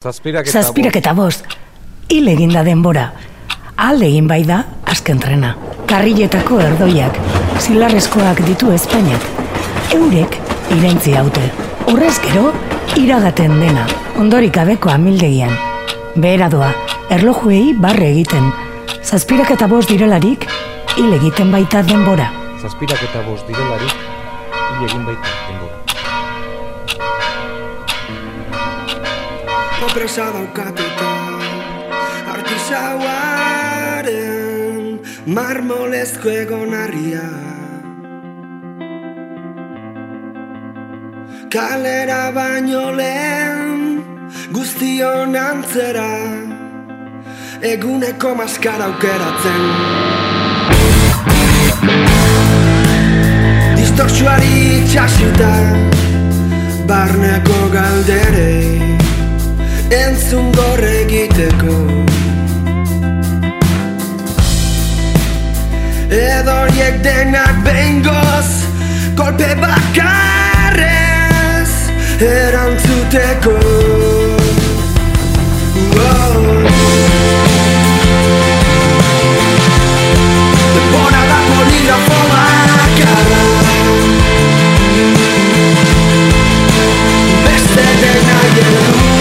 Zazpirak eta, Zazpirak eta bost, hil egin da denbora. Alde egin bai da, azken trena. Karriletako erdoiak, zilarrezkoak ditu Espainiak. Eurek, irentzi haute. Urrez gero, iragaten dena, ondorik gabeko amildegian. Behera doa, erlojuei barre egiten. Zazpirak eta bost direlarik, hil egiten baita denbora. Zazpirak eta bost direlarik, hil egin baita denbora. Opresa daukatuta Artisauaren Marmolezko egonarria Kalera baino lehen Guztion antzera. Eguneko maskara aukeratzen. Distortsuari itxasita Barneko galderei entzun gorre egiteko Edoriek denak behingoz kolpe bakarrez erantzuteko wow. Denbora da poligrafo bakarra Beste dena gero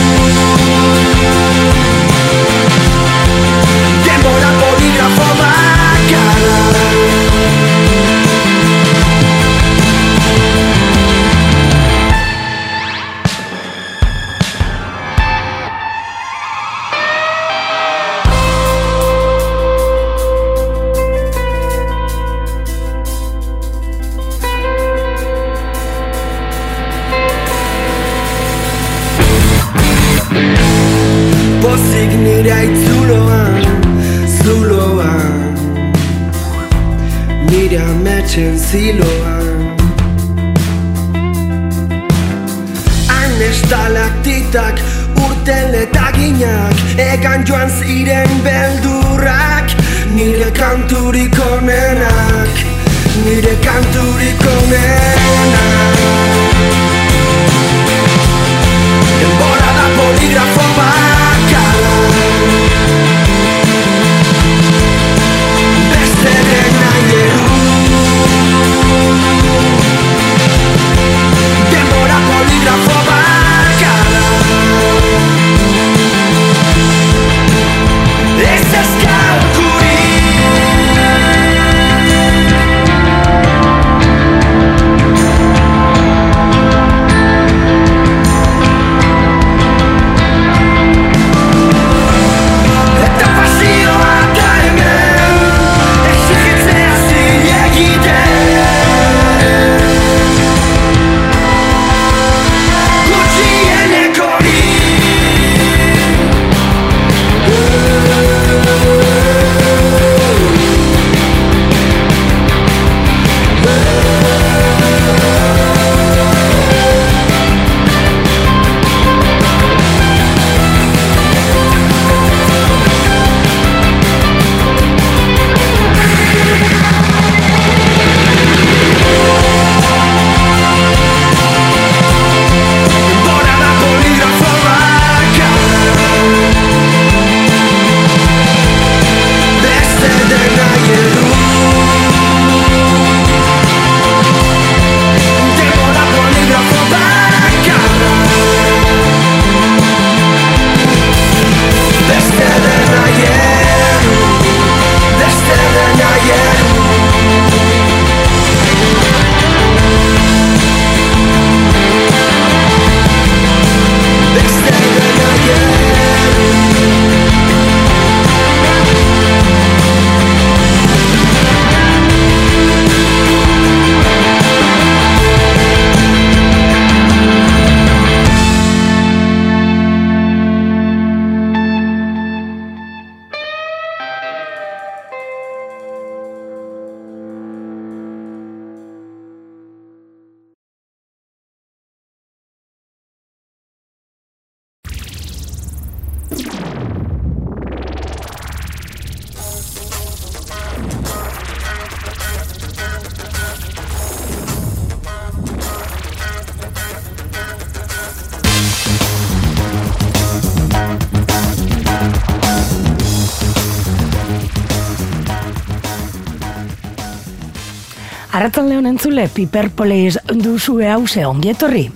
Arratzan lehon entzule, piperpoleiz duzue hause ongietorri.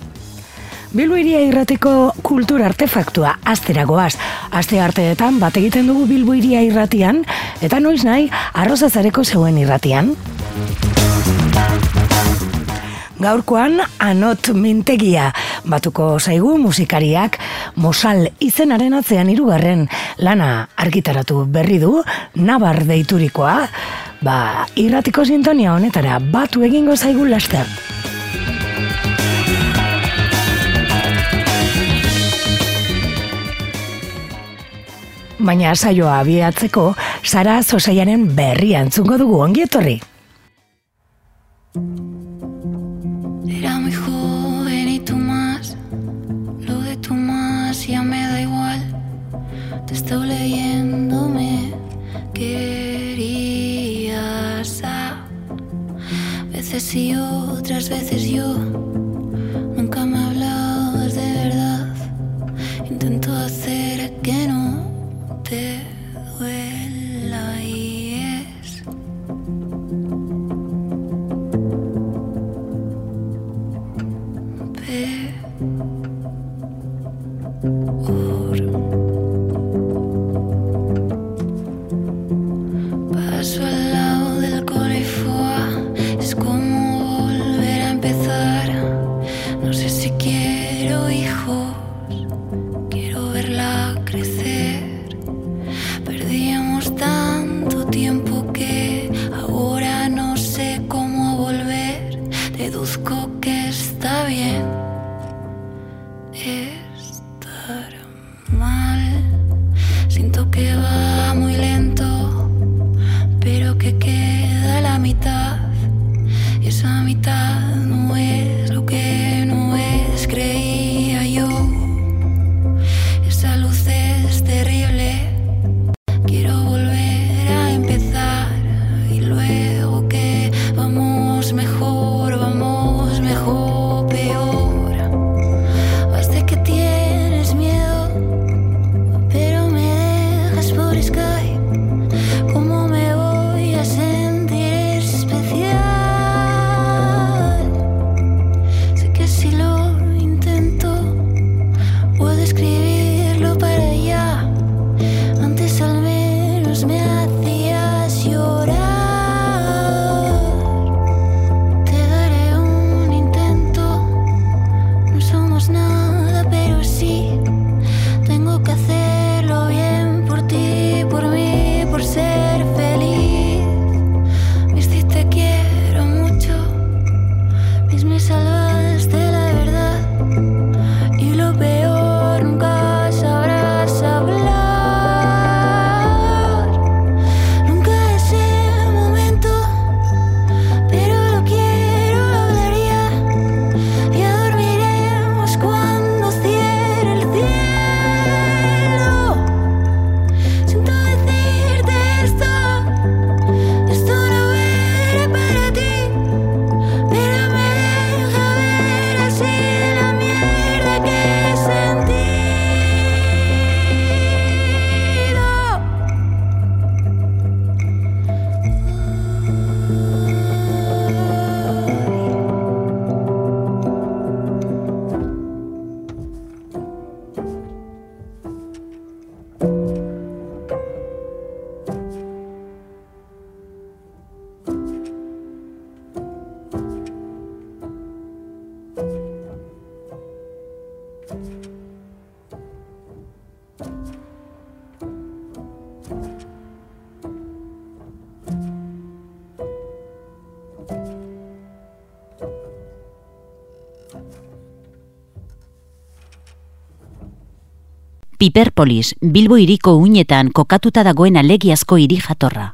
Bilbo iria irratiko kultur artefaktua asteragoaz. Aste arteetan bat egiten dugu Bilbo iria irratian, eta noiz nahi arrozazareko zeuen irratian. Gaurkoan anot mintegia batuko zaigu musikariak mosal izenaren atzean hirugarren lana argitaratu berri du nabar deiturikoa ba irratiko sintonia honetara batu egingo zaigu laster. Baina saioa abiatzeko, Sara Zosaiaren berri antzungo dugu ongietorri. Era muy joven y tú más, lo de tú más ya me da igual. Te estoy leyendo, veces y otras veces yo. Piperpolis, Bilbo hiriko uinetan kokatuta dagoen alegiazko hiri jatorra.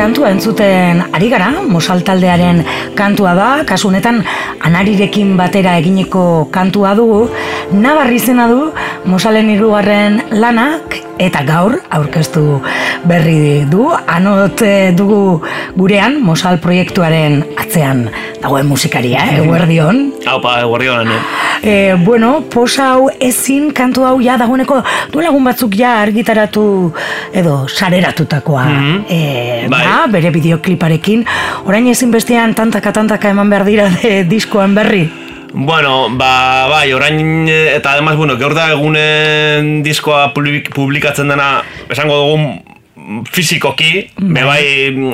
Kantua entzuten ari gara, Mosal taldearen kantua da, kasu honetan anarirekin batera egineko kantua dugu, nabarri izena du Mosalen hirugarren lanak eta gaur aurkeztu berri du, anot eh, dugu gurean Mosal proiektuaren atzean dagoen musikaria, eh, eguerdion. Haupa, guardian, eh? E, bueno, posa hau ezin kantu hau ja dagoeneko duela egun batzuk ja argitaratu edo sareratutakoa Mhm. e, Bai. da, bere bideokliparekin orain ezin bestean tantaka tantaka eman behar dira de diskoan berri Bueno, ba, bai, orain, eh, eta además, bueno, gaur da egunen diskoa publik, publikatzen dena, esango dugun fizikoki, be bai,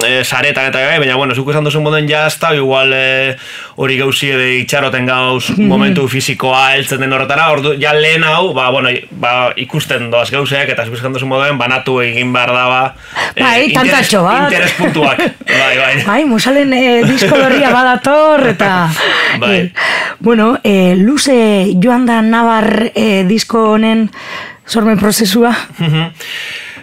e, saretan eta bai, baina, bueno, zuk esan duzu moden ja, ez da, igual e, hori gauzi edo itxaroten gauz momentu fizikoa heltzen den horretara, ordu, ja lehen hau, ba, bueno, ba, ikusten doaz gauzek, eta zuk esan duzu moden, banatu egin behar da, ba, Bai, tantatxo bat. Interes puntuak, bai, bai. Bai, musalen e, disko berria badator eta Bai. e, bueno, e, luze joan da nabar e, disko honen sormen prozesua Mhm.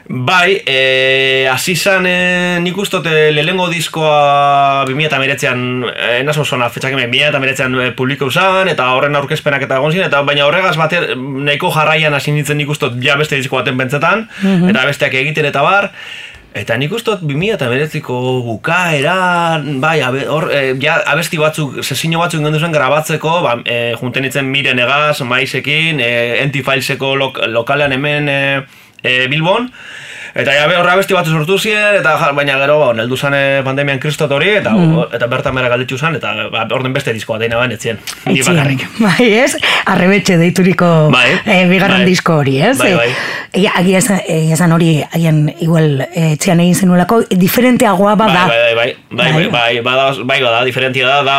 Bai, e, hasi zan, e, nik ustot e, lehengo diskoa 2008an, e, naso zona fetxak hemen 2008an e, publiko zan, eta horren aurkezpenak eta egon ziren, eta baina horregaz bater, nahiko jarraian hasi nintzen nik ustot ja beste disko baten pentsetan, eta besteak egiten eta bar, Eta nik ustot 2008ko bukaera, bai, abe, hor, e, ja, abesti batzuk, sesino batzuk ingendu zen grabatzeko, ba, e, junten miren egaz, maizekin, e, entifailseko lok, lokalean hemen e, e, Bilbon, Eta ja, horra abesti batzu sortu ziren, eta baina gero, ba, neldu zan eh, pandemian kristot hori, eta, eta bertan bera galditzu zan, eta ba, orden beste diskoa deina ban etzien. Ni bakarrik. Bai, ez? Arrebetxe deituriko Bai, eh, bigarren bai. disko hori, ez? Bai, bai. Eh, agia esan, hori, agian igual eh, etxean egin zenuelako, diferenteagoa bada. Bai, bai, bai, bai, bai, bai, bada, bai, bada, diferentia da, da,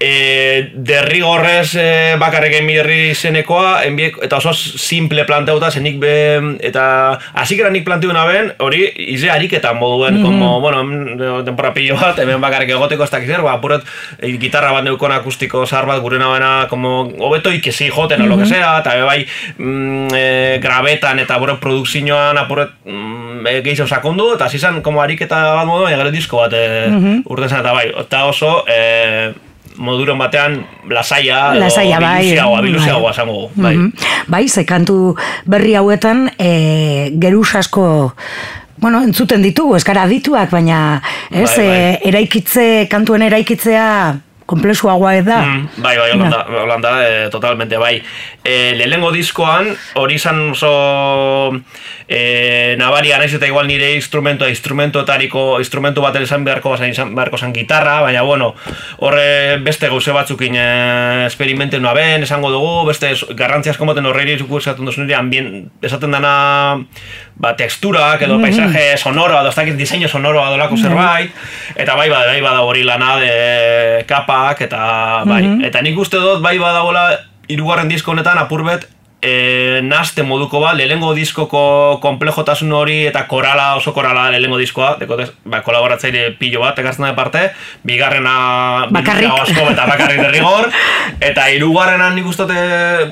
e, derrigorrez e, bakarrik egin berri izenekoa, enbiek, eta oso simple planteuta, zenik be, eta hasikera nik planteuna ben, hori, ize ariketa moduen, como, bueno, em, denpora pillo bat, hemen bakarrik egoteko ez dakiz ba, apuret, e, gitarra bat neukon akustiko zahar bat, gure nabena, como, hobeto ikesi joten, o lo que sea, eta bai, mm, e, grabetan eta bure produkzioan apuret mm, e, gehiago sakondu, eta zizan, como ariketa bat modu, egare disko bat e, urten zen, eta bai, eta oso, e, moduron batean lasaia, Lasaia, bai. biluziagoa, biluziagoa Bai. esango dugu, bai. Mhm. Bai, ze kantu berri hauetan e, geruz asko Bueno, entzuten ditugu, eskara dituak, baina ez, Bai, bai. e, eraikitze, kantuen eraikitzea komplexuagoa da. Mm, bai, bai, Holanda, Holanda, eh, totalmente, bai. E, lehenengo diskoan, hori izan oso e, nabaria naiz eta igual nire instrumentoa, instrumentoetariko, instrumentu bat izan beharko zan, izan beharko zan gitarra, baina bueno, horre beste gauze batzukin e, esperimente noa ben, esango dugu, beste garrantzia asko moten horreiri esaten duzu nire ambien, esaten dana ba, teksturak edo paisaje sonoro, edo ez dakit diseño sonoro adolako zerbait, eta bai bada, bai bada hori lana de kapak, eta bai, eta nik uste dut bai badagoela irugarren disko honetan apurbet e, naste moduko bat, lehengo diskoko komplejotasun hori eta korala, oso korala lehengo diskoa, dekote, ba, kolaboratzaile pilo bat, ekartzen da parte, bigarrena Bakarrik. asko eta bakarrik derrigor, eta hirugarrenan nik ustote,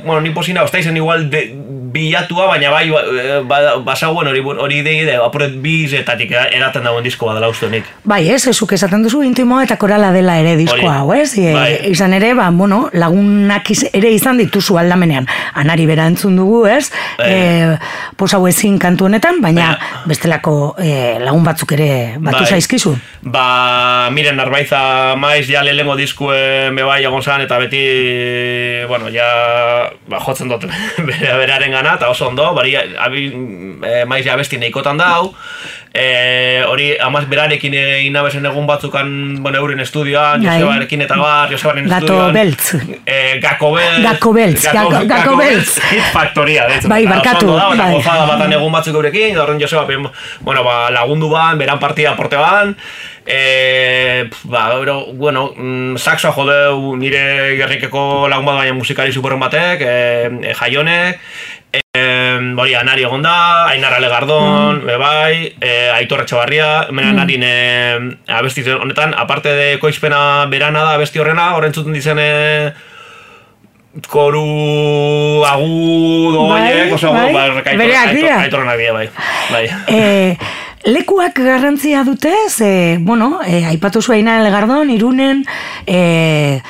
bueno, ni posina, osta izen igual de, bilatua, baina bai, ba, ba, basauen hori, hori dei, de, apuret bizetatik eraten dagoen disko bat dela uste nik. Bai, ez, ezuk esaten duzu intimoa eta korala dela ere disko Hori. hau, ez? E, Bai. Izan ere, ba, bueno, lagunak iz- ere izan dituzu aldamenean. Anari bera entzun dugu, ez? Bai. E, pos hau ezin kantu honetan, baina Baina- bestelako e, lagun batzuk ere batu Bai. zaizkizu. Ba, miren, arbaiza maiz, ja lehengo diskuen me bai egon zan, eta beti, bueno, ja, ba, jotzen dut bere beraren gana, eta oso ondo, bari, abi, e, maiz ja abesti nahikotan dau, e, hori, amaz berarekin egin nabezen egun batzukan, bueno, euren estudioan, Bai. Josebarekin eta bar, Josebaren Gato estudioan. Beltz. E, Gako Beltz. Gako Beltz, Gako- Gako Beltz. Hit Factoria, deitzen. Bai, barkatu, da, bai. gozada batan egun batzuk eurekin, horren Joseba, bueno, ba, lagundu ban, beran partida aporte ban, e, pf, ba, bero, bueno, mm, saxoa jodeu nire gerrikeko lagun bat baina musikari superren batek, e, e, jaionek, e, hori, anari egon da, Ainara Legardon, Mm. be bai, e, Aitor Etxabarria, hemen anarin e, abesti honetan, aparte de koizpena berana da abesti horrena, horren zuten dizen e, koru agudo Bai, horiek, oso, bai. ba. Aitorrenak dira, bai. bai. E, lekuak garrantzia dute, ze, bueno, e, aipatu zuaina Elgardon, Irunen, e,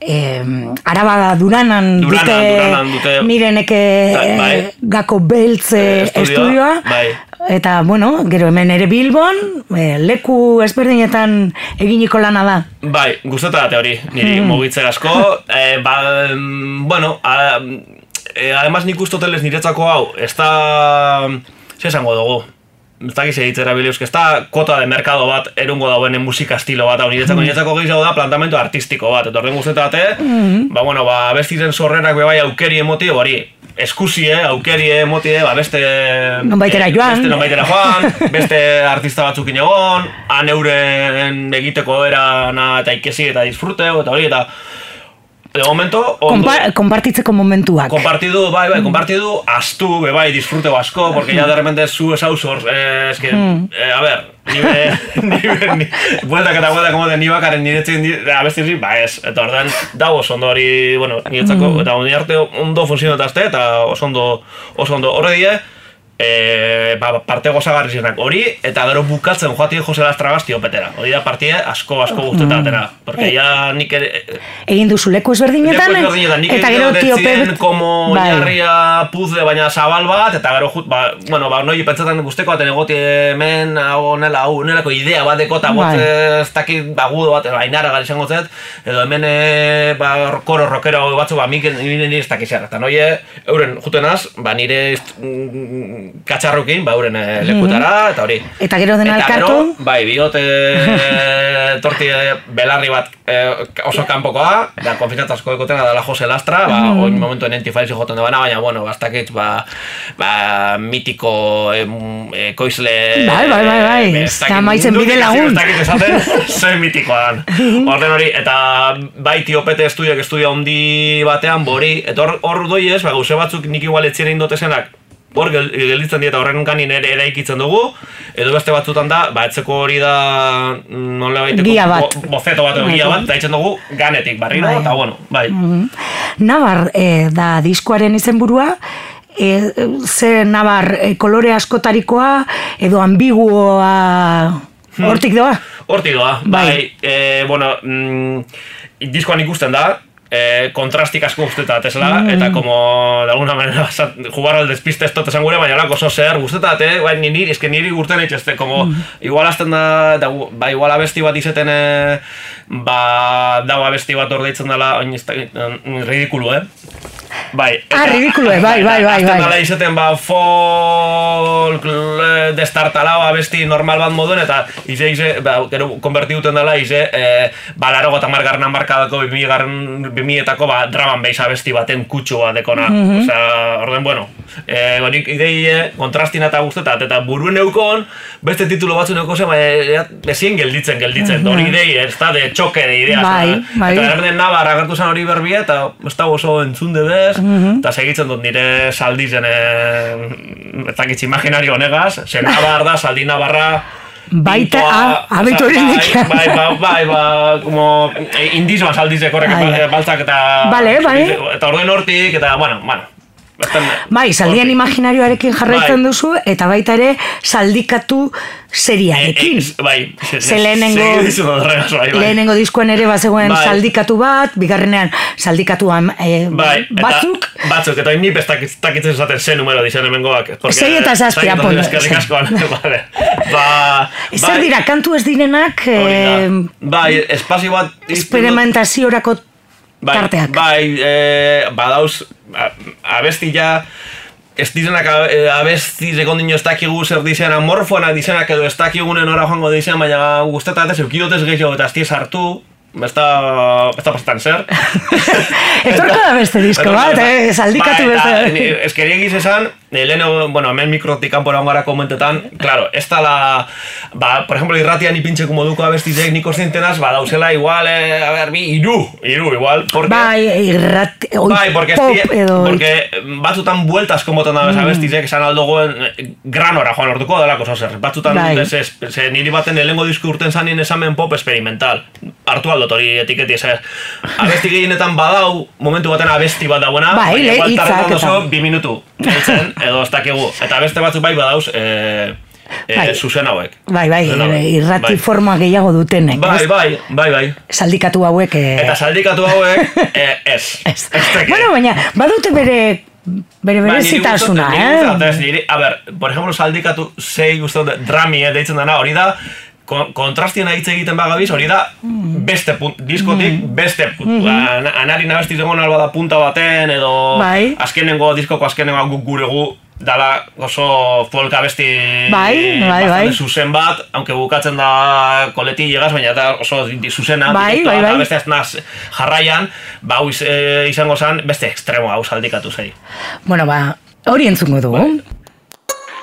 e, Araba Duranan, Duranan, dute, Duranan dute- mireneke Bai, bai. e, gako beltze Eh, estudioa, bai. eta, bueno, gero hemen ere Bilbon, e, leku ezberdinetan eginiko lana da. Bai, gustatate hori, niri Hmm. mugitze asko. Eh, ba, mm, bueno, a, eh, además nik ustoteles niretzako hau, ez da... Zer esango dugu? Ez dakiz egitzera bileuzk, ez da kota de merkado bat erungo dauen musika estilo bat, hau niretzako, niretzako gehiago da plantamento artistiko bat, eta horren guztetate, ba, bueno, ba, bestiren sorrerak be bai aukeri emoti, hori, eskusie, aukeri emoti, ba, beste... Nonbaitera joan. Beste nonbaitera joan, beste artista batzukin egon, han euren egiteko erana eta ikesi eta disfrute, eta hori, eta de momento, ondo, Konpa, konpartitzeko momentuak. Compartidu, bai, bai, compartidu, astu, be bai, disfrute asko, porque ya de repente zu esau zor, eh, es que, eh, a ver, ni be, ni be, ni, bueltak eta bueltak, como de ni bakaren niretzen, di, abesti hori, ba ez, eta ordan, dago oso ondo hori, bueno, niretzako, eta ondi arte ondo funtzionatazte, eta oso ondo, oso ondo, horre die, e, ba, parte gozagarri zenak hori, eta gero bukatzen joatie Jose Lastra Basti opetera. Hori da partie asko asko guztetan atera. Porque ya nik ere, Egin duzu leku ezberdinetan, Leku ezberdinetan, nik eta egin gero dut tio etzien Pep... como Bai. jarria puzle baina zabal bat, eta gero jut, ba, bueno, ba, noi pentsatzen guzteko baten egoti hemen, hau, nela, hau, nelako idea bat deko, eta Bai. ez dakit agudo bat, ainara gara izango zet, edo hemen, e, ba, koro rockero batzu, ba, miken, nire nire ez dakiz zer, eta noie, euren jutenaz, ba, nire mm, katxarrukin, ba, euren e, lekutara, eta hori. Eta gero dena Eta elkartu? gero, bai, biote torti belarri bat eh, oso kanpokoa, da konfiantza asko ekotena dela Jose Lastra, ba, oin momentu enentifaili joten debana, baina, bueno, bastakit, ba, ba, mitiko em, ekoizle... Bai, bai, bai, bai, eh, ez dakit da maizen bide lagun. Ez esaten, ze mitikoa dan. Orden hori, eta bai tiopete estudiak estudia handi batean, bori, eta hor, hor doi ez, ba, gauze batzuk nik igual etxera indotezenak, hor gel- gelditzen dira horren kanin ere eraikitzen dugu, edo beste batzutan da, ba, etzeko hori da mm, nola baiteko Gia bat. bo- bozeto bat edo gia bat, eta itzen dugu ganetik barriro, Bai. eta bueno, bai. Nabar eh, da diskoaren izenburua, e, ze nabar eh, kolore askotarikoa edo ambiguoa hortik doa? Hortik doa, Bai. bai, e, bueno, mm, diskoan ikusten da, e, kontrastik asko guztetat, esela, Mm. eta como, de alguna manera, jugar al despiste esto esan gure, baina lako zer guztetat, eh? bai, ni niri, eske niri urten itxezte, como, Mm. igual azten da, da, ba, igual abesti bat izeten, eh, ba, dago abesti bat hor deitzen dela, oin mm, ridikulu, eh? Bai, Ah, ridikulue, bai, bai, bai, Azten bai. izaten, ba, fol folk eh, destartalao abesti normal bat moduen, eta ize, ize, ba, gero konberti duten dela, ize, e, ba, laro gota margarren amarkadako, bimietako, ba, draman beiz abesti baten kutsua dekona. Osea, orden, bueno, e, honik idei kontrastina eta guztetat, eta buruen eukon, beste titulo batzu neuko zen, ba, ezien gelditzen, gelditzen, hori idei, ez da, de txoke de idea. Bai, bai. Eta erden nabar agertu zen hori berbia, eta ez da oso entzun debez, eta segitzen dut nire saldizen, e, ez dakitz imaginario honegaz, ze nabar da, saldi nabarra, Baita, ah, horiek. Bai, bai, ba, bai, ba, como eh, indizua saldizek horrek ba- baltzak eta... Bale, bai. Eta orden hortik, eta, bueno, bueno. Bai, hortik. imaginarioarekin jarraitzen Bai. duzu, eta baita ere saldikatu seriarekin. Eh, eh, bai, se- Ze lehenengo, bai, bai. lehenengo diskoen ere bazegoen Bai. saldikatu bat, bigarrenean saldikatuan eh, Bai, eta batzuk, batzuk, eta ni bestakitzen esaten ze numero dizan hemengoak. Sei eta zazpi, apon. vale. Ba, zer bai, dira, kantu ez direnak, eh, Bai, espazio bat... experimentaziorako bai, tarteak. Bai, eh, badauz, a- abesti ja, ez dizenak eh, abesti sekondino ez dakigu zer dizean amorfoanak dizenak edo ez dakigunen ora joango dizean, baina guztetat ez eukidotez gehiago eta ez diez hartu, ez da pasetan zer. Etorko da beste disko bat, eh, saldikatu Ba, eta, beste. Ez que egiz esan, eh, leheno, bueno, hemen mikrotik kanpora ongara komentetan, claro, ez la, ba, por ejemplo, irratian ipintzeko moduko abestizek nik zentenaz, ba, dauzela igual, eh, a ver, bi, iru, iru, igual, porque... Bai, irrat, oi, Bai, porque, pop die- edo... porque batzutan bueltas komotan da mm. abestizek, esan aldogoen eh, granora joan orduko delako zer. Batzutan, Bai. ez, ze niri baten lehengo disku urten zanien esamen pop experimental. Hartu aldot hori etiketi, ez. Abesti gehienetan badau, momentu baten abesti bat dauena, Bai, le- igual eta- oso bi minutu. Edo ez dakigu. Eta beste batzuk bai badauz, eh, eh, Bai. zuzen hauek. Bai, bai, hauek. irrati Bai. forma gehiago dutenek, Bai, bai, bai, bai. Saldikatu hauek... Eh, Eta saldikatu hauek, eh, ez. ez. Ez. Bueno, baina, badute bere bere niri gustatzen, eh? niri- a ber, por ejemplo, saldikatu zei guztu drami eh, deitzen dena, hori da, kon, kontrastien hitz egiten bagabiz, hori da, Mm. beste punt, diskotik, beste punt. An, anari nabesti zegoen alba da punta baten, edo. Bai. azkenengo diskoko azkenengo guk gure gu, dala oso folk abesti Bai, bai, bai. zuzen bat, aunque bukatzen da koleti llegaz, baina da oso zuzena, Bai, bai, eta bai. beste ez naz jarraian, ba, iz- eh, izango zen, beste ekstremo hau saldikatu zei. Bueno, ba, hori entzungo dugu. Bai.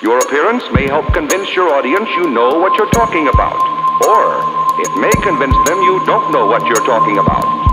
Your appearance may help convince your audience you know what you're talking about. Or it may convince them you don't know what you're talking about.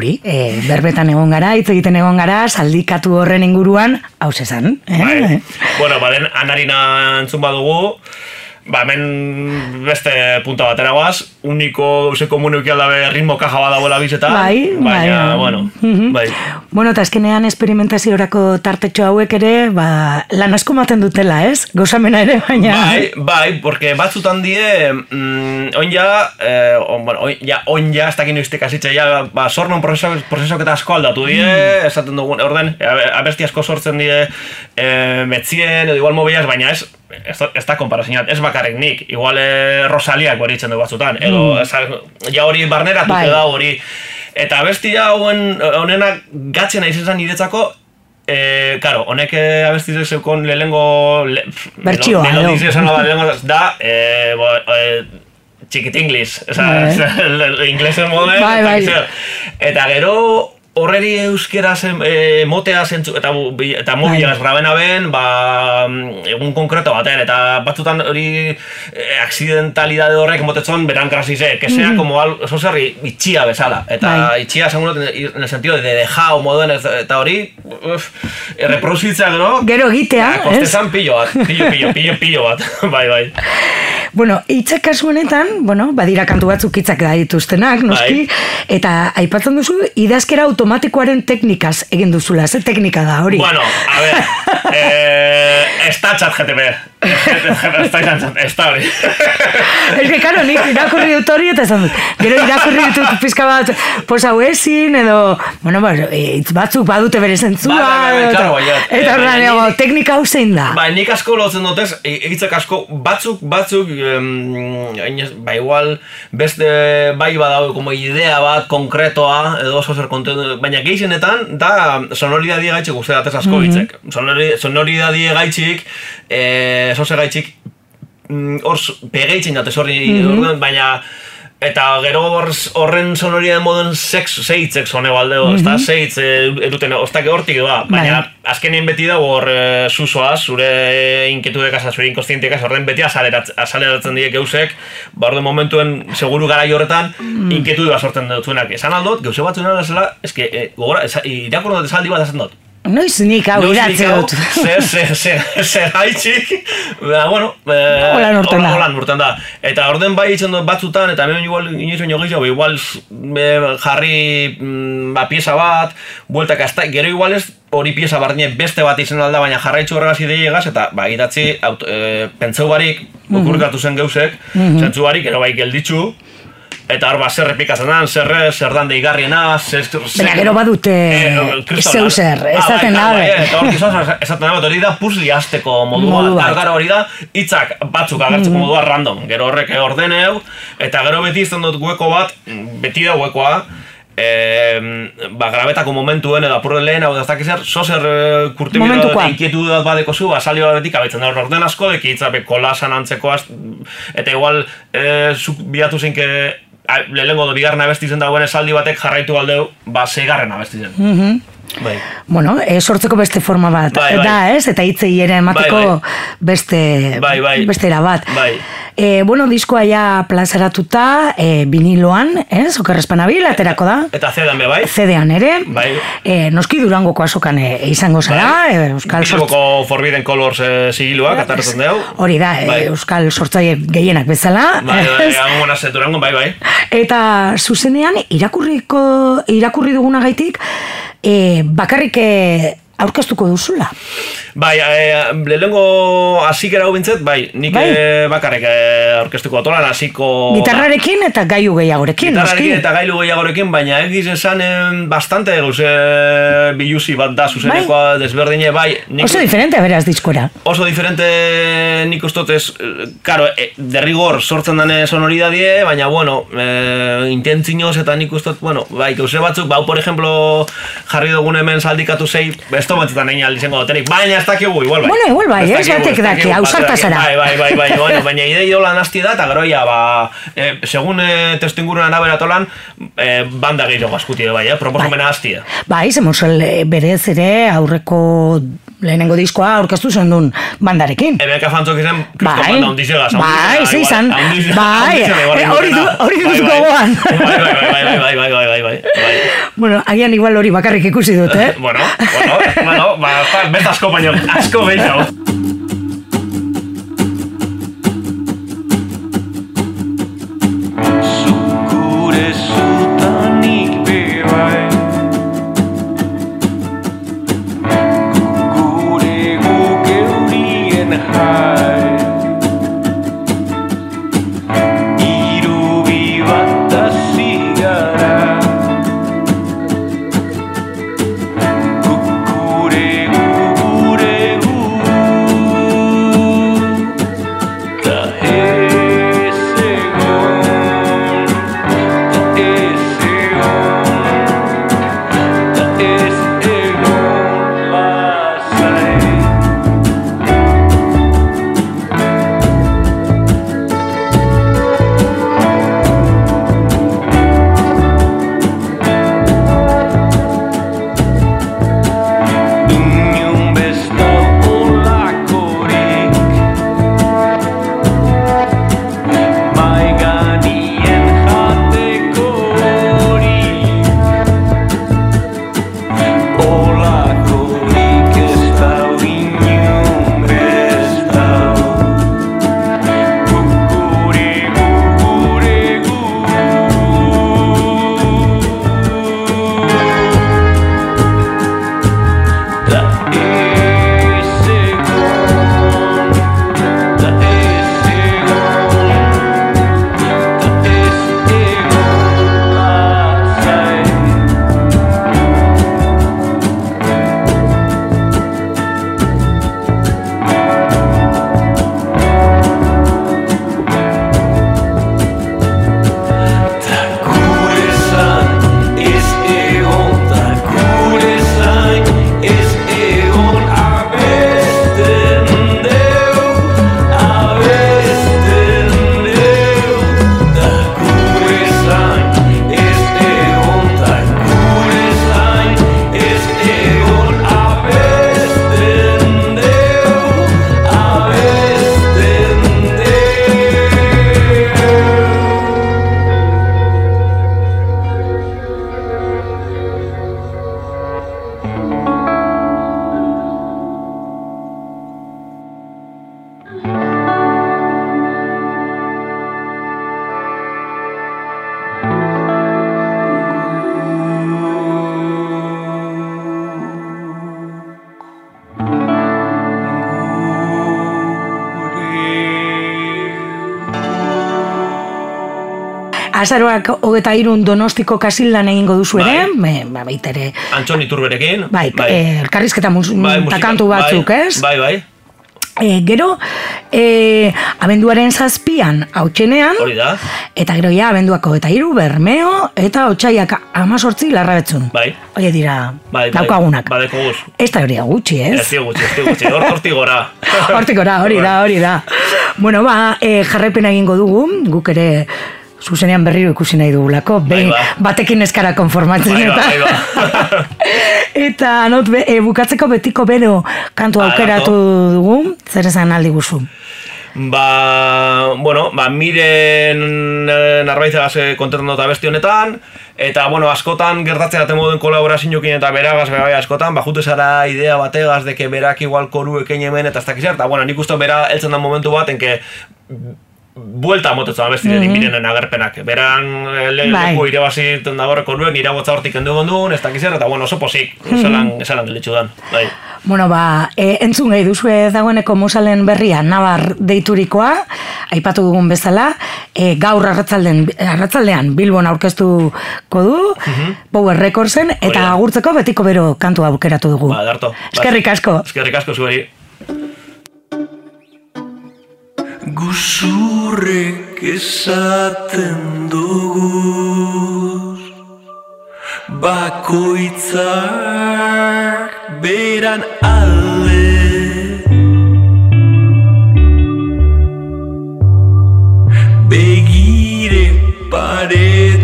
Hori, e, berbetan egon gara, hitz egiten egon gara, saldikatu horren inguruan, hau esan. Eh? Bai. bueno, baden anarina entzun badugu, Ba, hemen beste punta batera guaz, uniko ze komunu aldabe ritmo kaja badagoela bizetan, Bai, baina, bai. bueno, Mhm. bai. Bueno, eta azkenean esperimentaziorako tartetxo hauek ere, ba, lan asko maten dutela, ez? Gozamena ere, baina... Bai, bai, porque batzutan die, mm, oin ja, eh, on, bueno, oin ja, oin ja, ez dakin noiztik hasitze, ja, ba, sornon prozesok, eta asko aldatu die, Mm. esaten dugun, orden, abe- abesti asko sortzen die, eh, metzien, edo igual mobilaz, baina ez, ez, ez da konparazioat, ez bakarrik nik, igual eh, Rosaliak hori du batzutan, edo, mm. ja hori barneratu Bai. da hori, Eta bestia hauen honenak gatzen naiz izan niretzako Eh, claro, honek eh, abesti zeukon lehengo le, bertsioa no, no. da eh, bo, eh, txikit inglis, oza, sea, moden, eh, eta gero horreri euskera zen, e, motea zentzu, eta, eta mobilaz Bai. grabena ben, ba, mm, egun konkreto batean, eta batzutan hori e, accidentalidade horrek motetzon beran krasize, que sea como al, oso zerri itxia bezala, eta. Bai. itxia dut en el sentido de dejao moduen, ez- eta hori, erreproduzitzea gero, Gero egitea, kostezan pillo bat, pillo, pillo, pillo, pillo bat, bai, bai. Bueno, hitzak kasu honetan, bueno, badira kantu batzuk hitzak da dituztenak, noski, Bai. eta aipatzen duzu, idazkera automatikoaren teknikaz egin duzula, ze teknika da hori? Bueno, a ver, eh, ez da txat GTP. Ez da da hori. Ez que, karo, nik irakurri dut hori eta esan dut. Gero irakurri ditut pizka bat hau ezin, edo, bueno, ba, hitz batzuk badute bere zentzua. Eta- claro. Eta Eh, ni- teknika hau zein da. Ba, nik asko lotzen dutez, egitzak asko, batzuk, batzuk, em, ba, igual, beste bai badau, como idea bat, konkretoa, edo oso zer kontentu, baina gehienetan, da sonoridadie gaitxik uste datez asko hitzek. Sonori, sonoridadie gaitxik, eh, zoze gaitxik, mm, hor pegeitzen datez horri, orduan, baina, Eta gero horren sonoria den moduen sex, seitzek sone baldeo, mm -hmm. ezta mhm. seitz eh, eduten, oztak hortik ba, baina bai. azkenien beti dago hor eh, e, zuzoa, zure inkietudek asa, zure inkostientekaz, horren beti azaleratzen diek geuzek, ba orde momentuen seguru garai horretan mm. inkietudu sortzen dutuenak. Esan aldot, geuze batzuen ara zela, eske, e, gogora, irakurren dut esaldi bat esan dut, Noiz nik hau idatze dut. Ze, ze, ze, ze gaitxik, ba, bueno, eh, Holan urten da. Holan urten da. Eta orden bai itzen dut batzutan, eta hemen igual, inoiz baino gehiago, igual eh, jarri mm, ba, pieza bat, bueltak azta, gero igual ez hori pieza bardine beste bat izan alda, baina jarraitzu horregaz ideiegaz, eta ba, idatzi, auto, e, pentseu barik, Mhm. okurkatu zen geusek, zentzu barik, gero bai gelditzu, Eta hor bat zerre pikazan dan, zerre, zer dan deigarriena, zer... zer Bera, gero badute, zeu eh, zer, ez zaten nabe. Eta hor, ez nabe, hori da puzli azteko modua, modua. hori da, hitzak batzuk agertzeko mm. modua random, gero horrek ordeneu, eta gero beti izan dut hueko bat, beti da huekoa, e, ba, grabetako momentuen edo apurren lehen hau daztak izan, zo zer eh, kurte bero eta inkietu dut badeko zu, basalio bat betik abetzen dut orden asko, deki itzabe kolasan antzeko, az, eta igual e, zuk biatu zinke lehengo do bigarren abesti zen dagoen esaldi batek jarraitu galdeu, ba, segarren abesti zen. Mm -hmm. Bai. Bueno, e, sortzeko beste forma bat Bai, bai. da, ez? Eta hitzei ere emateko Bai, bai. beste Bai, bai. beste era bat. Bai. E, bueno, diskoa ja plazaratuta, e, viniloan, ez? Okerrezpanabil, aterako da. Eta zedan be, bai? CD-an ere. Bai. E, noski durangoko azokan e, izango zara, e, Euskal. Bilboko Forbidden Colors eh, sigiluak, atartzen dugu. Hori da, e, Bai. Euskal Sortzaile gehienak bezala. Bai, bai, bai, bai, bai, durango, bai, bai. Eta zuzenean irakurriko irakurri dugunagaitik e, bakarrik e, aurkeztuko duzula. Bai, e, lehenengo hasikera hau bintzet, bai, nik Bai. eh, bakarrik e, orkestuko atolan hasiko... Gitarrarekin eta gaiu gehiagorekin, Gitarrarekin noski. eta gailu gehiagorekin, baina egiz esan em, bastante gauze biluzi bat da zuzenekoa desberdine, bai. Nik, Oso diferente beraz diskora. oso diferente nik ustot ez, eh, karo, e, derrigor sortzen dane sonoridadie, baina, bueno, e, intentzinoz eta nik ustot, bueno, bai, gauze batzuk, bau, por ejemplo, jarri dugun hemen saldikatu zei, besto batzutan egin aldizango dutenik, baina ez dakigu, igual bai. Bueno, igual bai, Ez batek daki, dakigu, ausarta batek daki. zara. Bai, bai, bai, bai, bueno, baina idei hola nasti da, eta gero ja, ba, e, segun e, testu inguruan aberatolan, e, banda gehiago askuti bai, eh? proposomena hastia. Bai, zemosel berez ere aurreko lehenengo diskoa aurkeztu zen duen bandarekin. Hemen kafantzok izan, kriston Bai. banda ondizegaz. Bai, ze izan. Bai, eh, hori du- hori dut gogoan. Bai, bai, bai, bai, bai, bai, bai, bai, bai, bai. Bueno, agian igual hori bakarrik ikusi dut, eh? Bueno, bueno, bueno, ba, beste asko baino, asko gehiago. Azaroak hogeta irun donostiko kasildan egingo duzu ere, Bai. ba, baita ere, Antxon iturberekin. bai, Eh, elkarrizketa mus, Bai, eta musika- kantu batzuk, bai, ez? Bai, bai, E, gero, e, abenduaren zazpian hautsenean, hori da. eta gero ja, abenduako eta hiru bermeo, eta otxaiak amazortzi larrabetzun. Bai. Oie dira, Bai, bai. daukagunak. Badeko guz. Ez da hori gutxi, ez? Ez gutxi, ez gutxi. Hor, hortik gora. Hortik gora, hori da, hori da. Bueno, ba, e, jarrepena egingo dugu, guk ere zuzenean berriro ikusi nahi dugulako, behin ba. batekin eskara konformatzen Bai, ba, eta. bai, ba. eta not, be, e, bukatzeko betiko bero kantu Ah, aukeratu dugu, zer esan aldi guzu. Ba, bueno, ba, miren eh, narbaizagaz eh, kontentu eta besti honetan, eta, bueno, askotan gertatzea temo den kolaborazioekin eta beragaz bai askotan, ba, jute zara idea bategaz, deke berak igual koru ekein hemen, eta ez dakiz eta, bueno, nik uste bera heltzen da momentu bat, enke buelta motetzen da besti mm mirenen agerpenak. Beran eh, le, Bai. leku irabazi da horre koruen, irabotza hortik kendu gondun, ez dakiz eta, bueno, oso posik, esalan, esalan gelitxu dan, bai. Bueno, ba, e, entzun gehi duzue dagoeneko musalen berria Nabar deiturikoa, aipatu dugun bezala, e, gaur arratzalden, arratzaldean Bilbon aurkeztuko du, Power Recordsen, eta agurtzeko betiko bero kantu aukeratu dugu. Ba, darto. Eskerrik asko. Eskerrik asko zueri. Guzurrek esaten dugu. Bakoitzak beran alde. Begire paretan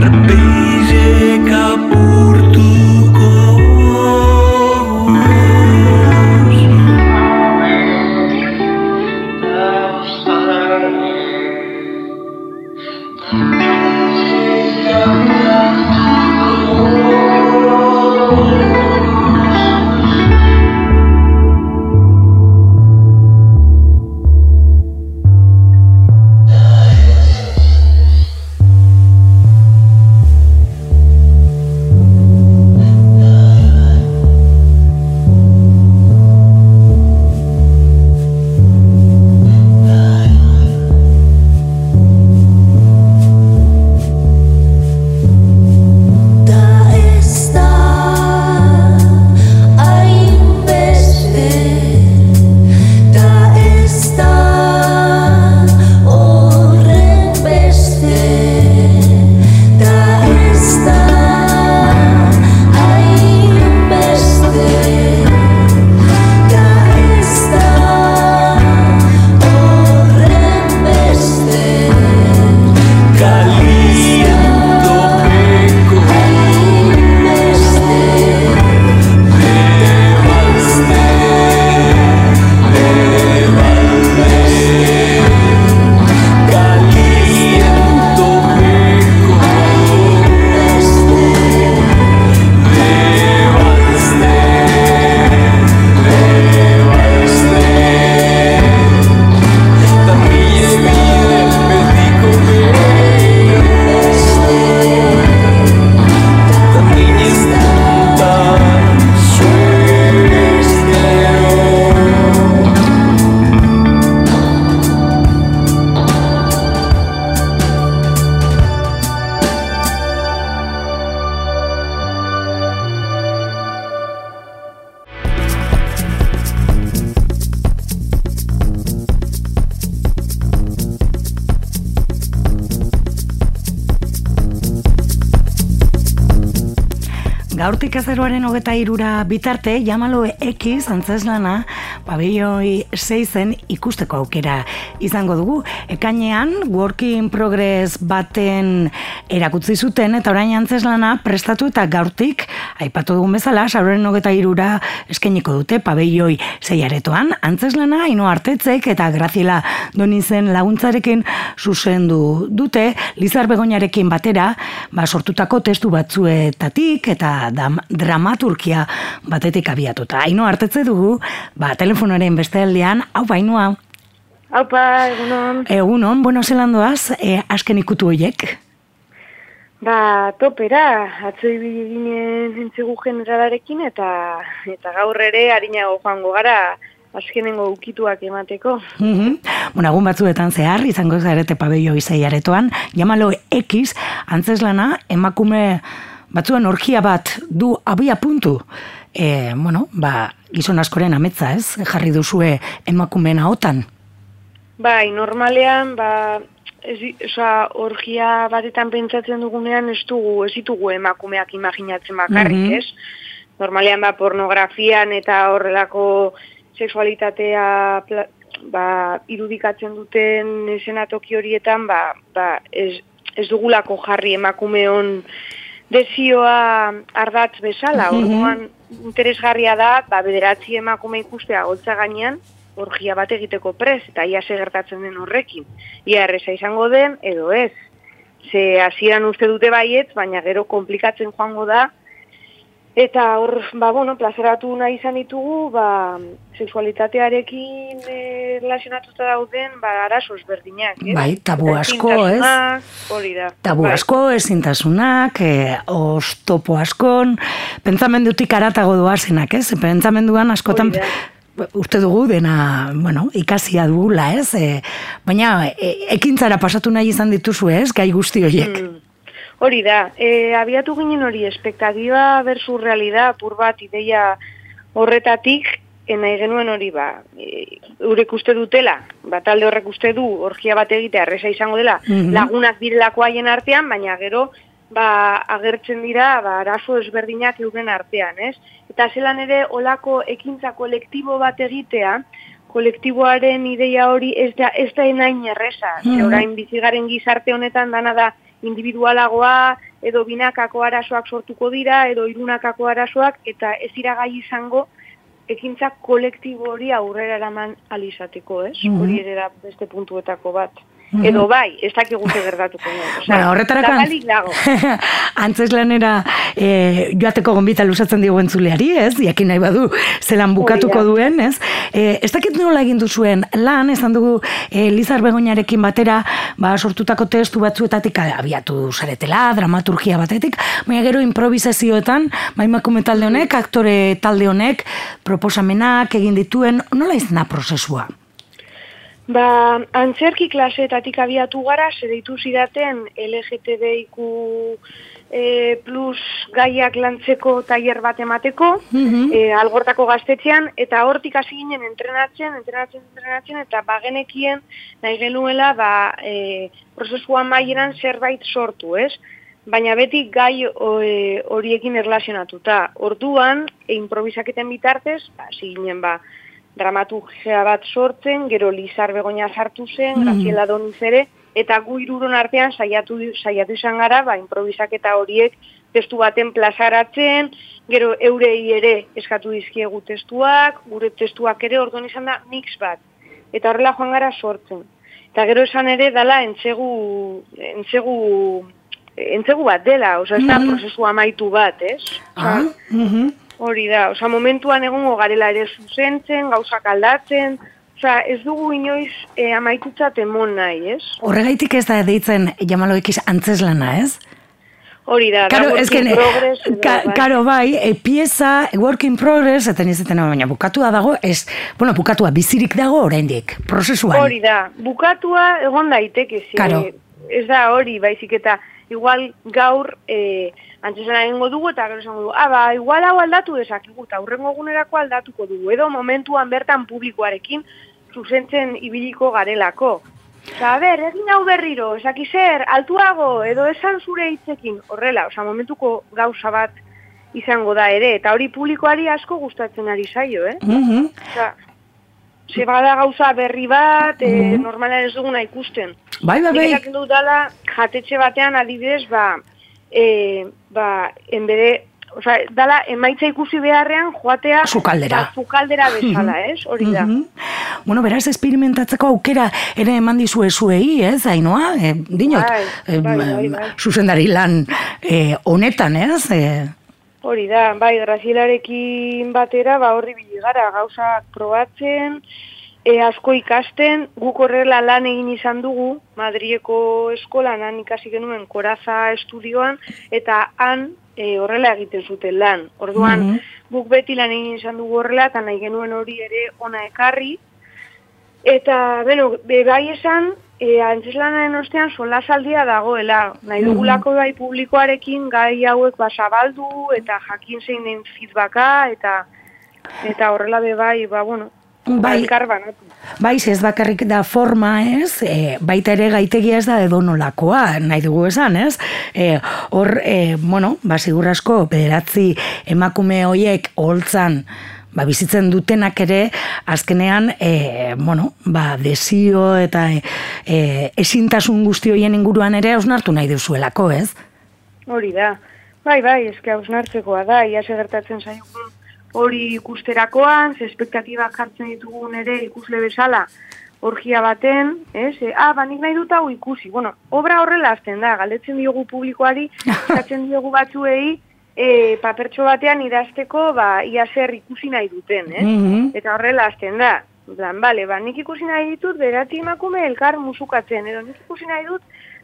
gotta be. Gaurtik azaroaren hogeta irura bitarte, jamalo ekiz antzeslana, pabelloi seizen ikusteko aukera izango dugu. Ekainean, work in progress baten erakutzi zuten, eta orain antzeslana prestatu eta gaurtik, aipatu dugun bezala, azaroaren hogeta irura eskeniko dute pabelloi zeiaretoan, antzeslana, ino hartetzek eta Graziela Donizen laguntzarekin zuzendu dute, Lizar Begoñarekin batera, ba, sortutako testu batzuetatik eta dam, dramaturgia batetik abiatuta. Aino hartetze dugu, ba, telefonoaren beste aldean, hau bainoa. Haupa, egunon. Egunon, bueno, zelan doaz, e, asken ikutu hoiek? Ba, topera, atzo ibili ginen entzegu generalarekin eta eta gaur ere harinago joango gara azkenengo ukituak emateko. Mhm. Bueno, egun batzuetan zehar, izango zarete pabello izai aretoan, jamalo X, antzeslana, emakume batzuen orgia bat du abia puntu. E, bueno, ba, gizon askoren ametza, ez? Jarri duzue emakumeen ahotan. Bai, normalean, ba, ez, oza, orgia batetan pentsatzen dugunean ez dugu, ez ditugu emakumeak imaginatzen bakarrik, Mhm. ez? Normalean, ba, pornografian eta horrelako sexualitatea pla, ba, irudikatzen duten esenatoki horietan, ba, ba, ez, ez dugulako jarri emakumeon desioa ardatz bezala, Mhm. orduan interesgarria da, ba, bederatzi emakume ikustea goltza gainean, orgia bat egiteko prez, eta ia ze gertatzen den horrekin. Ia erresa izango den, edo ez. Ze hasieran uste dute baietz, baina gero komplikatzen joango da, Eta hor, ba, bueno, plazeratu nahi izan ditugu, ba, sexualitatearekin e, relazionatuta dauden, ba, arazo ezberdinak, ez? Bai, tabu asko, ez? Hori da. Tabu Bai. asko, ezintasunak, e, ostopo askon, pentsamendutik aratago doazenak, ez? Pentsamenduan askotan uste dugu dena, bueno, ikasia dugula, ez? E, baina e, ekintzara pasatu nahi izan dituzu, ez? Gai guzti horiek. Mm. Hori da, e, abiatu ginen hori, espektatiba versus realidad, apur bat ideia horretatik, e, nahi genuen hori ba, e, urek uste dutela, ba, talde horrek uste du, orgia bat egitea erresa izango dela, Mhm. lagunak direlako haien artean, baina gero, ba, agertzen dira, ba, arazo ezberdinak euren artean, ez? Eta zelan ere, olako ekintza kolektibo bat egitea, kolektiboaren ideia hori ez da, ez da enain erresa. Ze Mhm. orain bizigaren gizarte honetan dana da individualagoa, edo binakako arazoak sortuko dira, edo irunakako arazoak, eta ez dira gai izango ekintza kolektibo hori aurrera eraman alizateko, ez? Mhm. Hori ere da beste puntuetako bat. Edo bai, ez dakigu ze gertatuko. Osea, Bueno, horretarako zabalik dago. antzeslanera e, joateko gonbita lusatzen digu entzuleari, ez? Jakin nahi badu zelan bukatuko duen, ez? E, ez dakit nola egin duzuen lan, esan dugu e, Lizar Begoñarekin batera, ba, sortutako testu batzuetatik abiatu zaretela, dramaturgia batetik, baina gero improvisazioetan, emakume talde honek, aktore talde honek, proposamenak egin dituen, nola izan da prozesua? Ba, antzerki klaseetatik abiatu gara, zedeitu zidaten LGTBIQ e, plus gaiak lantzeko tailer bat emateko, Mhm. e, algortako gaztetxean, eta hortik hasi ginen entrenatzen, entrenatzen, entrenatzen, eta bagenekien nahi genuela ba, e, prozesua maieran zerbait sortu, ez? Baina beti gai horiekin erlazionatuta. Orduan, e, improvisaketen bitartez, ba, ginen ba, dramaturgia bat sortzen, gero Lizar Begoña sartu zen, Mhm. Graziela Doniz ere, eta gu hiruron artean saiatu saiatu izan gara, ba improvisaketa horiek testu baten plazaratzen, gero eurei ere eskatu dizkiegu testuak, gure testuak ere orduan izan da mix bat. Eta horrela joan gara sortzen. Eta gero esan ere dala entzegu entzegu entzegu bat dela, osea ez da Mhm. prozesu amaitu bat, ez? Ah, Osea, mhm. Hori da, osea, momentuan egongo garela ere zuzentzen, gauzak aldatzen, osea, ez dugu inoiz e, amaitutzat emon nahi, ez? Horregaitik ez da deitzen jamaloekiz antzeslana, ez? Hori da, Karo, da work ez que, in progress, ka, bai. karo bai, e, pieza, work in progress, eta nizetena baina bukatua dago, ez, bueno, bukatua bizirik dago oraindik, prozesuan. Hori da, bukatua egon daiteke, ze, Karo. ez da hori, baizik eta igual gaur e, antzesena egingo dugu eta gero esango dugu, ah, ba, igual hau aldatu dezakigu, eta hurrengo egunerako aldatuko dugu, edo momentuan bertan publikoarekin zuzentzen ibiliko garelako. Osa, a ber, egin hau berriro, esaki zer, altuago, edo esan zure hitzekin, horrela, osa, momentuko gauza bat izango da ere, eta hori publikoari asko gustatzen ari zaio, eh? Mhm. Osea, ze bada gauza berri bat, e, normala ez duguna ikusten. Bai, bai, Nik bai. dala, jatetxe batean adibidez, ba, e, ba, enbede, Osa, dala, emaitza ikusi beharrean joatea Sukaldera. ba, sukaldera bezala, ez? Hori da. Mhm. Bueno, beraz, experimentatzeko aukera ere eman dizue zuei, ez, Ainoa? E, dinot, Bai, em, bai, bai, em, bai. zuzendari lan e, honetan, ez? E, Hori da, bai, Grazielarekin batera, ba, horri biligara, gauzak probatzen, e, asko ikasten, guk horrela lan egin izan dugu, Madrieko eskolan han ikasi genuen koraza estudioan, eta han e, horrela egiten zuten lan. Orduan, Mhm. guk beti lan egin izan dugu horrela, eta nahi genuen hori ere ona ekarri, Eta, bueno, be, bai esan, e, antzeslanaren ostean solasaldia dagoela. Nahi dugulako bai publikoarekin gai hauek ba, zabaldu eta jakin zein den feedbacka eta eta horrela be bai, ba, bueno, Bai. banatu. Bai, ez bakarrik da forma, ez? E, baita ere gaitegia ez da edonolakoa, nahi dugu esan, ez? E, hor, e, bueno, ba, asko, bederatzi emakume hoiek holtzan, ba, bizitzen dutenak ere, azkenean, e, bueno, ba, desio eta e, e, ezintasun guzti hoien inguruan ere osnartu nahi duzuelako, ez? Hori da. Bai, bai, eske hausnartzekoa da, ia gertatzen zaigun hori ikusterakoan, ze espektatibak jartzen ditugun ere ikusle bezala, orgia baten, ez? E, ah, ba, nik nahi dut hau ikusi. Bueno, obra horrela azten da, galdetzen diogu publikoari, eskatzen diogu batzuei, e, papertxo batean idazteko, ba, ia zer ikusi nahi duten, ez? Mhm. Eta horrela azten da. Plan, bale, ba, nik ikusi nahi ditut, beratzi emakume elkar musukatzen, edo nik ikusi nahi dut,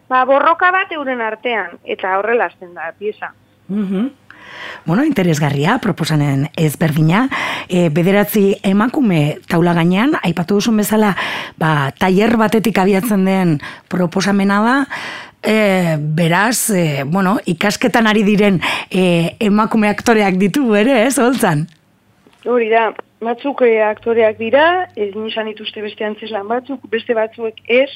ba, borroka bat euren artean, eta horrela azten da, pieza. Mhm. Bueno, interesgarria, proposanen ezberdina. E, bederatzi emakume taula gainean, aipatu duzun bezala, ba, tailer batetik abiatzen den proposamena da, e, beraz, e, bueno, ikasketan ari diren e, emakume aktoreak ditu ere, ez, holtzan? Hori da, batzuk eh, aktoreak dira, egin izan dituzte beste antzeslan batzuk, beste batzuek ez,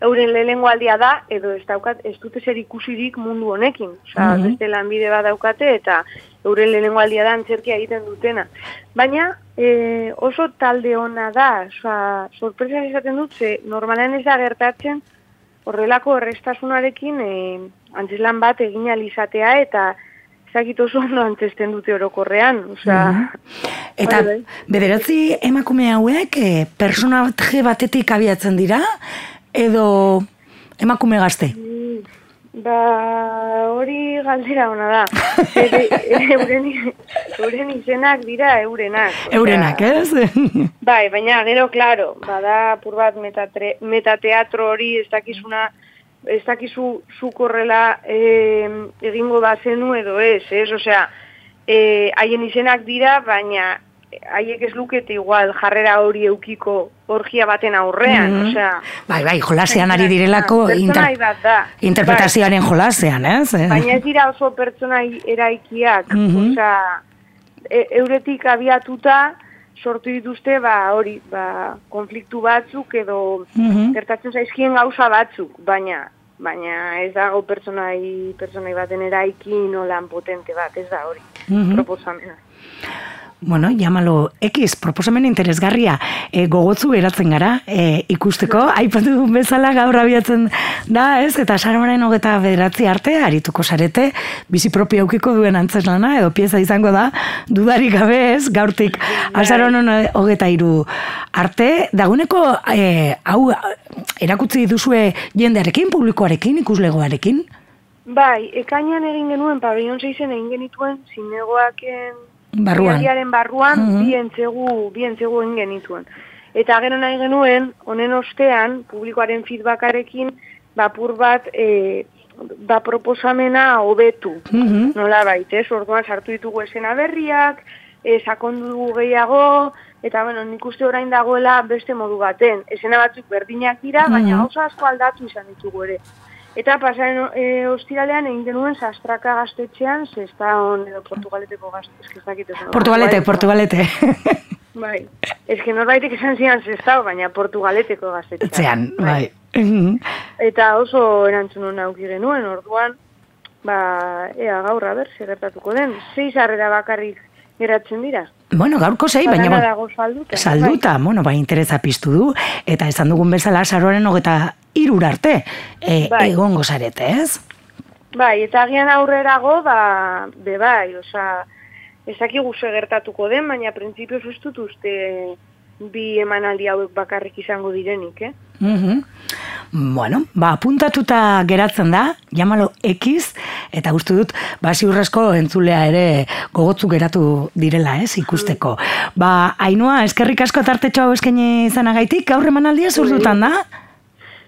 euren lehenengo aldia da, edo ez daukat, ez dute zer ikusirik mundu honekin. Osa, Mhm. beste lanbide bat daukate, eta euren lehenengo aldia da antzerkia egiten dutena. Baina, e, oso talde ona da, osa, sorpresa izaten dut, ze normalean ez da gertatzen, horrelako errestasunarekin e, antzeslan bat egin alizatea, eta ezakit oso ondo antzesten dute orokorrean, osea, Eta Bai, bai. bederatzi emakume hauek e, personaje batetik abiatzen dira, edo emakume gazte? Ba, hori galdera ona da. Euren, euren izenak dira eurenak. Eurenak, ez? Bai, baina gero, claro, bada apur bat metatre, metateatro hori ez dakizuna, ez dakizu zuk horrela eh, egingo bazenu edo ez, ez? Osea, eh, haien izenak dira, baina haiek ez lukete igual jarrera hori eukiko orgia baten aurrean, Mhm. osea... Bai, bai, jolasean ari direlako inter- da. interpretazioaren jolasean, ez? Bai, baina ez dira oso pertsonai eraikiak, Mhm. osea, e, euretik abiatuta sortu dituzte ba hori, ba, konfliktu batzuk edo Mhm. gertatzen zaizkien gauza batzuk, baina baina ez dago pertsonai pertsonai baten eraiki nolan potente bat, ez da hori. Mhm. Proposamena. Bueno, llamalo X, proposamen interesgarria, e, gogotzu geratzen gara, e, ikusteko, aipatu duen bezala gaur abiatzen da, ez? Eta sarmaren hogeta bederatzi arte, arituko sarete, bizi propio aukiko duen antzeslana, edo pieza izango da, dudarik gabe ez, gaurtik azaron hogeta iru arte, daguneko, e, hau, erakutzi duzue jendearekin, publikoarekin, ikuslegoarekin? Bai, ekainan egin genuen, pabellon zeizen egin genituen, zinegoaken Barruan. Barruan Mhm. bi entzegu, bi entzegu egin genituen. Eta gero nahi genuen, honen ostean, publikoaren feedbackarekin, bapur bat, e, ba proposamena hobetu. Mhm. Nola baita, ez? Orduan sartu ditugu esena berriak, e, sakondu gehiago, eta bueno, nik uste orain dagoela beste modu baten. Esena batzuk berdinak dira, baina Mhm. gauza asko aldatu izan ditugu ere. Eta pasaren e, ostiralean egin genuen sastraka gaztetxean, ze ez da on edo portugaleteko gazte, ez que ez dakit esan. Portugalete, Portugalete. Bai, ez que norbaitek esan zian zestao, baina portugaleteko gaztetxean. Etzean, bai. Mhm. Eta oso erantzun hona auki genuen, orduan, ba, ea gaur, a ber, gertatuko den. Sei sarrera bakarrik geratzen dira. Bueno, gaurko sei, baina... Dana bon- dago salduta. Salduta, bueno, bai, interesa piztu du, eta esan dugun bezala saroaren hogeta irur arte, e, Bai. egongo zarete, ez? Bai, eta agian aurrerago, ba, be bai, osea, ezakigu gertatuko den, baina printzipioz ez dut uste bi emanaldi hauek bakarrik izango direnik, eh? Mhm. Bueno, ba, apuntatuta geratzen da, jamalo ekiz, eta uste dut, ba, ziurrezko entzulea ere gogotzu geratu direla, ez, ikusteko. Ba, Ainhoa, eskerrik asko tartetxo hau eskaini izanagaitik, gaur emanaldia zurdutan da?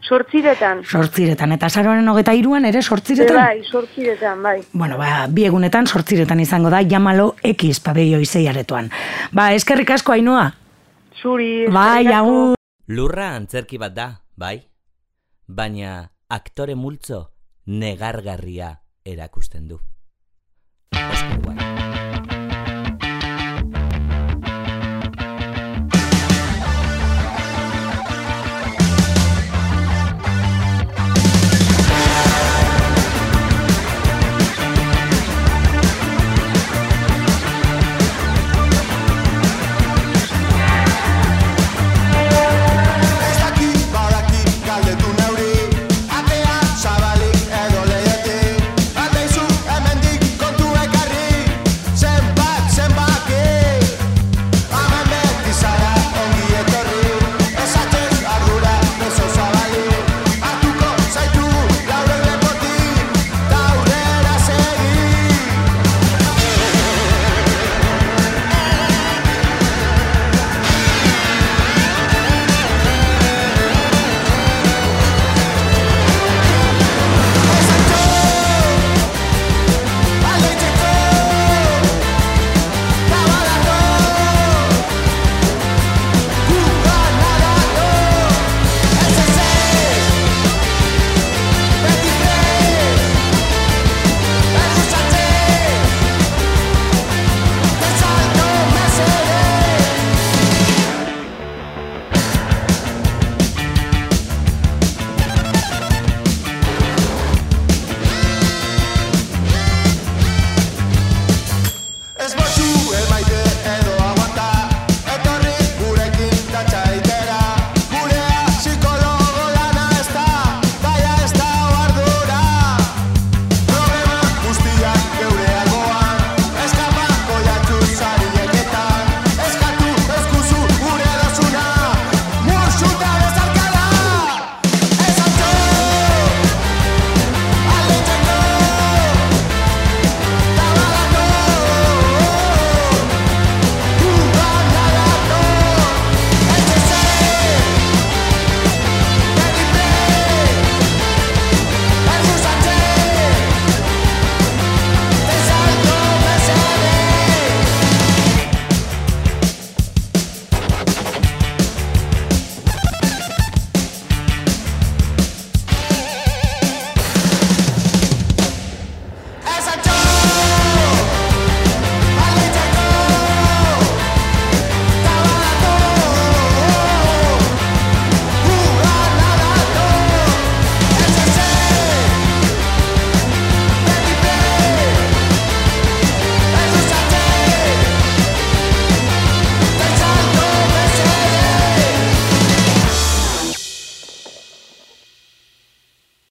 Sortziretan. Sortziretan, eta saroaren hogeta iruan ere Be sortziretan? bai, sortziretan, bai. Bueno, ba, bi egunetan sortziretan izango da, jamalo ekiz pabeio izeiaretoan. Ba, eskerrik asko, Ainhoa. Zuri, Bai, agur. Lurra antzerki bat da, bai? Baina aktore multzo negargarria erakusten du. Wilde.